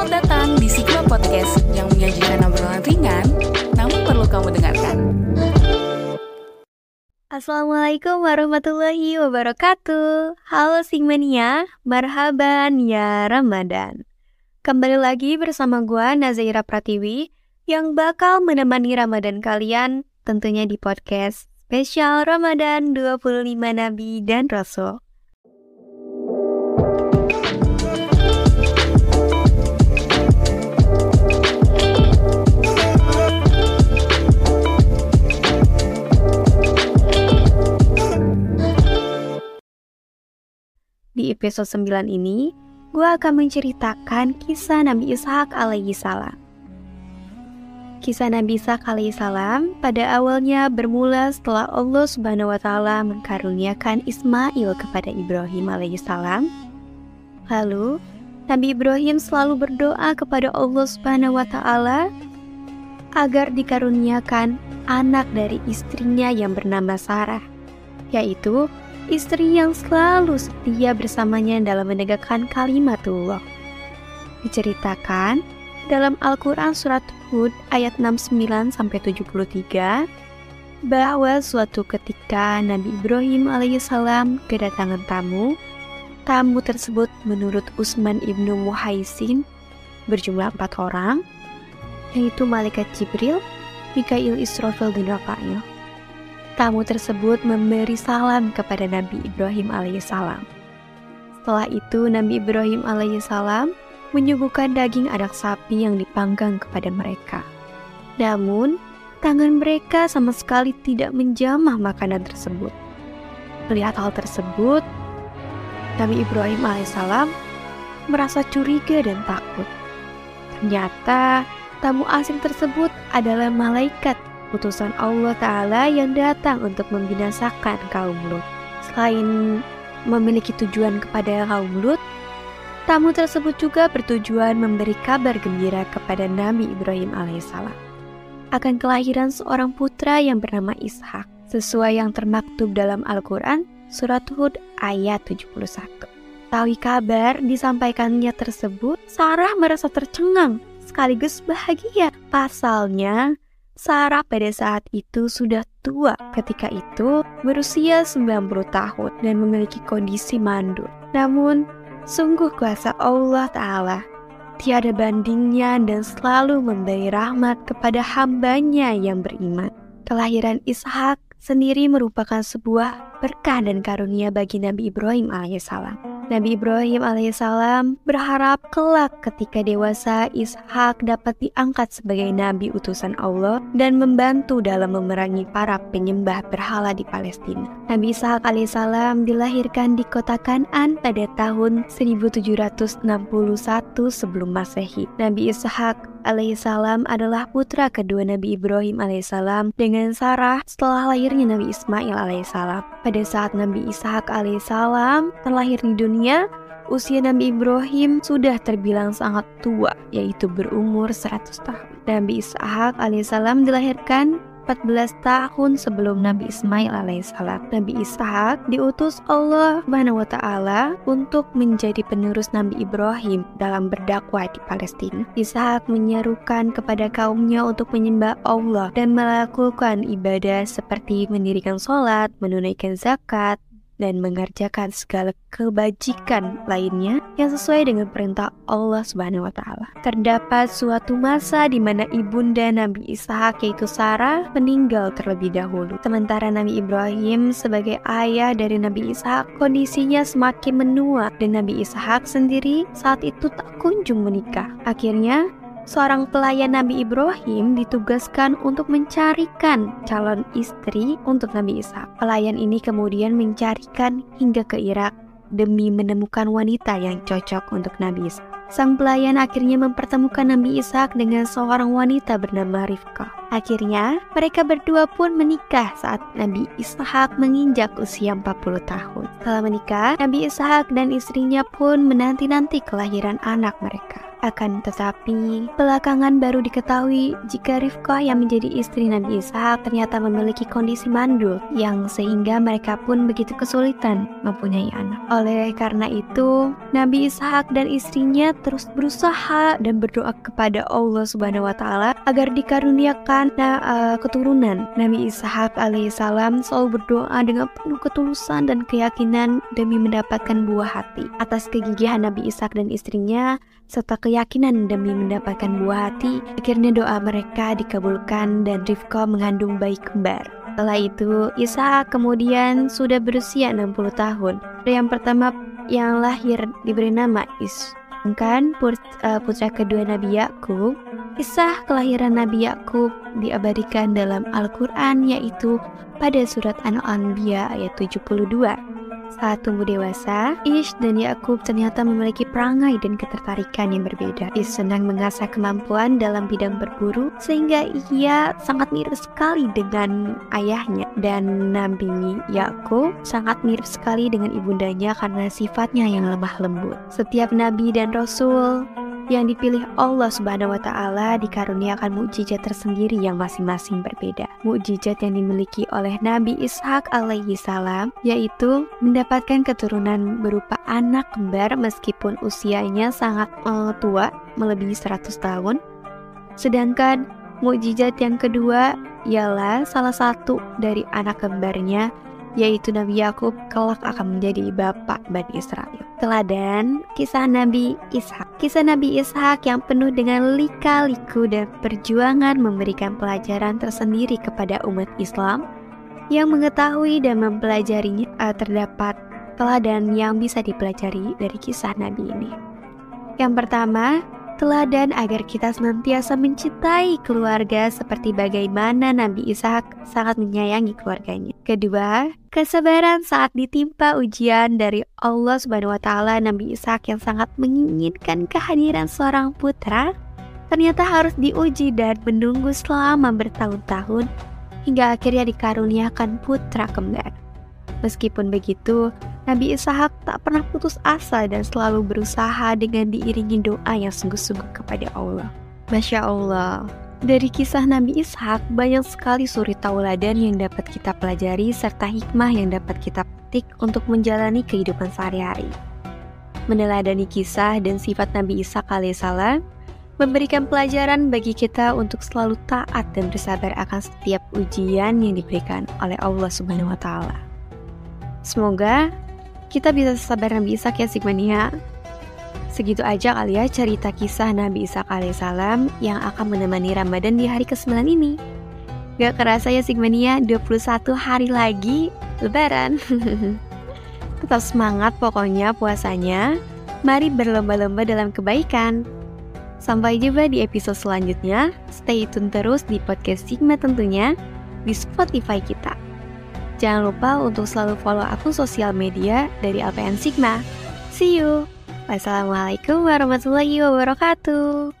Selamat datang di Sigma Podcast yang menyajikan obrolan ringan, namun perlu kamu dengarkan. Assalamualaikum warahmatullahi wabarakatuh. Halo Sigmania, marhaban ya Ramadan. Kembali lagi bersama gua Nazaira Pratiwi yang bakal menemani Ramadan kalian tentunya di podcast spesial Ramadan 25 Nabi dan Rasul. Episode 9 ini, gue akan menceritakan kisah Nabi Ishak alaihi salam. Kisah Nabi Ishak alaihi salam pada awalnya bermula setelah Allah Subhanahu wa taala mengkaruniakan Ismail kepada Ibrahim alaihi salam. Lalu, Nabi Ibrahim selalu berdoa kepada Allah Subhanahu wa taala agar dikaruniakan anak dari istrinya yang bernama Sarah, yaitu istri yang selalu setia bersamanya dalam menegakkan kalimatullah. Diceritakan dalam Al-Quran Surat Hud ayat 69 73 bahwa suatu ketika Nabi Ibrahim alaihissalam kedatangan tamu, tamu tersebut menurut Usman ibnu Muhaisin berjumlah empat orang, yaitu malaikat Jibril, Mikail Israfil dan Rafael. Tamu tersebut memberi salam kepada Nabi Ibrahim alaihissalam. Setelah itu Nabi Ibrahim alaihissalam menyuguhkan daging anak sapi yang dipanggang kepada mereka. Namun, tangan mereka sama sekali tidak menjamah makanan tersebut. Melihat hal tersebut, Nabi Ibrahim alaihissalam merasa curiga dan takut. Ternyata tamu asing tersebut adalah malaikat utusan Allah Ta'ala yang datang untuk membinasakan kaum Lut. Selain memiliki tujuan kepada kaum Lut, tamu tersebut juga bertujuan memberi kabar gembira kepada Nabi Ibrahim alaihissalam akan kelahiran seorang putra yang bernama Ishak, sesuai yang termaktub dalam Al-Quran, Surat Hud ayat 71. Tahu kabar disampaikannya tersebut, Sarah merasa tercengang sekaligus bahagia. Pasalnya, Sarah pada saat itu sudah tua ketika itu berusia 90 tahun dan memiliki kondisi mandul. Namun, sungguh kuasa Allah Ta'ala tiada bandingnya dan selalu memberi rahmat kepada hambanya yang beriman. Kelahiran Ishak sendiri merupakan sebuah berkah dan karunia bagi Nabi Ibrahim alaihissalam. Nabi Ibrahim alaihissalam berharap kelak ketika dewasa Ishak dapat diangkat sebagai nabi utusan Allah dan membantu dalam memerangi para penyembah berhala di Palestina. Nabi Ishak alaihissalam dilahirkan di kota Kanan pada tahun 1761 sebelum Masehi. Nabi Ishak alaihissalam adalah putra kedua Nabi Ibrahim alaihissalam dengan Sarah setelah lahirnya Nabi Ismail alaihissalam. Pada saat Nabi Ishak alaihissalam terlahir di dunia usia Nabi Ibrahim sudah terbilang sangat tua, yaitu berumur 100 tahun. Nabi Ishak alaihissalam dilahirkan 14 tahun sebelum Nabi Ismail alaihissalam. Nabi Ishak diutus Allah Subhanahu wa taala untuk menjadi penerus Nabi Ibrahim dalam berdakwah di Palestina. Ishak menyerukan kepada kaumnya untuk menyembah Allah dan melakukan ibadah seperti mendirikan sholat, menunaikan zakat, dan mengerjakan segala kebajikan lainnya yang sesuai dengan perintah Allah Subhanahu wa taala. Terdapat suatu masa di mana ibunda Nabi Ishak yaitu Sarah meninggal terlebih dahulu. Sementara Nabi Ibrahim sebagai ayah dari Nabi Ishak kondisinya semakin menua dan Nabi Ishak sendiri saat itu tak kunjung menikah. Akhirnya seorang pelayan Nabi Ibrahim ditugaskan untuk mencarikan calon istri untuk Nabi Ishak. Pelayan ini kemudian mencarikan hingga ke Irak demi menemukan wanita yang cocok untuk Nabi Ishak. Sang pelayan akhirnya mempertemukan Nabi Ishak dengan seorang wanita bernama Rifka. Akhirnya, mereka berdua pun menikah saat Nabi Ishak menginjak usia 40 tahun. Setelah menikah, Nabi Ishak dan istrinya pun menanti-nanti kelahiran anak mereka. Akan tetapi, belakangan baru diketahui jika Rifkah yang menjadi istri Nabi Ishak ternyata memiliki kondisi mandul yang sehingga mereka pun begitu kesulitan mempunyai anak. Oleh karena itu, Nabi Ishak dan istrinya terus berusaha dan berdoa kepada Allah Subhanahu wa taala agar dikaruniakan uh, keturunan. Nabi Ishak alaihissalam selalu berdoa dengan penuh ketulusan dan keyakinan demi mendapatkan buah hati. Atas kegigihan Nabi Ishak dan istrinya serta keyakinan demi mendapatkan buah hati, akhirnya doa mereka dikabulkan dan Rifka mengandung bayi kembar. Setelah itu, Isa kemudian sudah berusia 60 tahun. Yang pertama yang lahir diberi nama Is. Sedangkan eh, putra kedua Nabi Yakub, kisah kelahiran Nabi Yakub diabadikan dalam Al-Quran yaitu pada surat An-Anbiya ayat 72. Saat tumbuh dewasa, Ish dan Yakub ternyata memiliki perangai dan ketertarikan yang berbeda. Ish senang mengasah kemampuan dalam bidang berburu sehingga ia sangat mirip sekali dengan ayahnya dan Nabi Yakub sangat mirip sekali dengan ibundanya karena sifatnya yang lemah lembut. Setiap nabi dan rasul yang dipilih Allah Subhanahu wa taala dikaruniakan mukjizat tersendiri yang masing-masing berbeda. Mukjizat yang dimiliki oleh Nabi Ishak alaihi salam yaitu mendapatkan keturunan berupa anak kembar meskipun usianya sangat uh, tua, melebihi 100 tahun. Sedangkan mukjizat yang kedua ialah salah satu dari anak kembarnya yaitu Nabi Yakub kelak akan menjadi bapak Bani Israel. Teladan kisah Nabi Ishak. Kisah Nabi Ishak yang penuh dengan lika-liku dan perjuangan memberikan pelajaran tersendiri kepada umat Islam yang mengetahui dan mempelajarinya uh, terdapat teladan yang bisa dipelajari dari kisah Nabi ini. Yang pertama, teladan agar kita senantiasa mencintai keluarga seperti bagaimana Nabi Ishak sangat menyayangi keluarganya. Kedua, kesabaran saat ditimpa ujian dari Allah Subhanahu wa taala Nabi Ishak yang sangat menginginkan kehadiran seorang putra ternyata harus diuji dan menunggu selama bertahun-tahun hingga akhirnya dikaruniakan putra kembar. Meskipun begitu, Nabi Ishak tak pernah putus asa dan selalu berusaha dengan diiringi doa yang sungguh-sungguh kepada Allah. Masya Allah, dari kisah Nabi Ishak banyak sekali suri tauladan yang dapat kita pelajari serta hikmah yang dapat kita petik untuk menjalani kehidupan sehari-hari. Meneladani kisah dan sifat Nabi Ishak alaihissalam memberikan pelajaran bagi kita untuk selalu taat dan bersabar akan setiap ujian yang diberikan oleh Allah Subhanahu wa taala. Semoga kita bisa sabar Nabi Ishak ya Sigmania. Segitu aja kali ya cerita kisah Nabi Ishak alaihissalam yang akan menemani Ramadan di hari ke-9 ini. Gak kerasa ya Sigmania, 21 hari lagi Lebaran. Tetap semangat pokoknya puasanya. Mari berlomba-lomba dalam kebaikan. Sampai jumpa di episode selanjutnya. Stay tune terus di podcast Sigma tentunya di Spotify kita. Jangan lupa untuk selalu follow akun sosial media dari LPN Sigma. See you! Wassalamualaikum warahmatullahi wabarakatuh.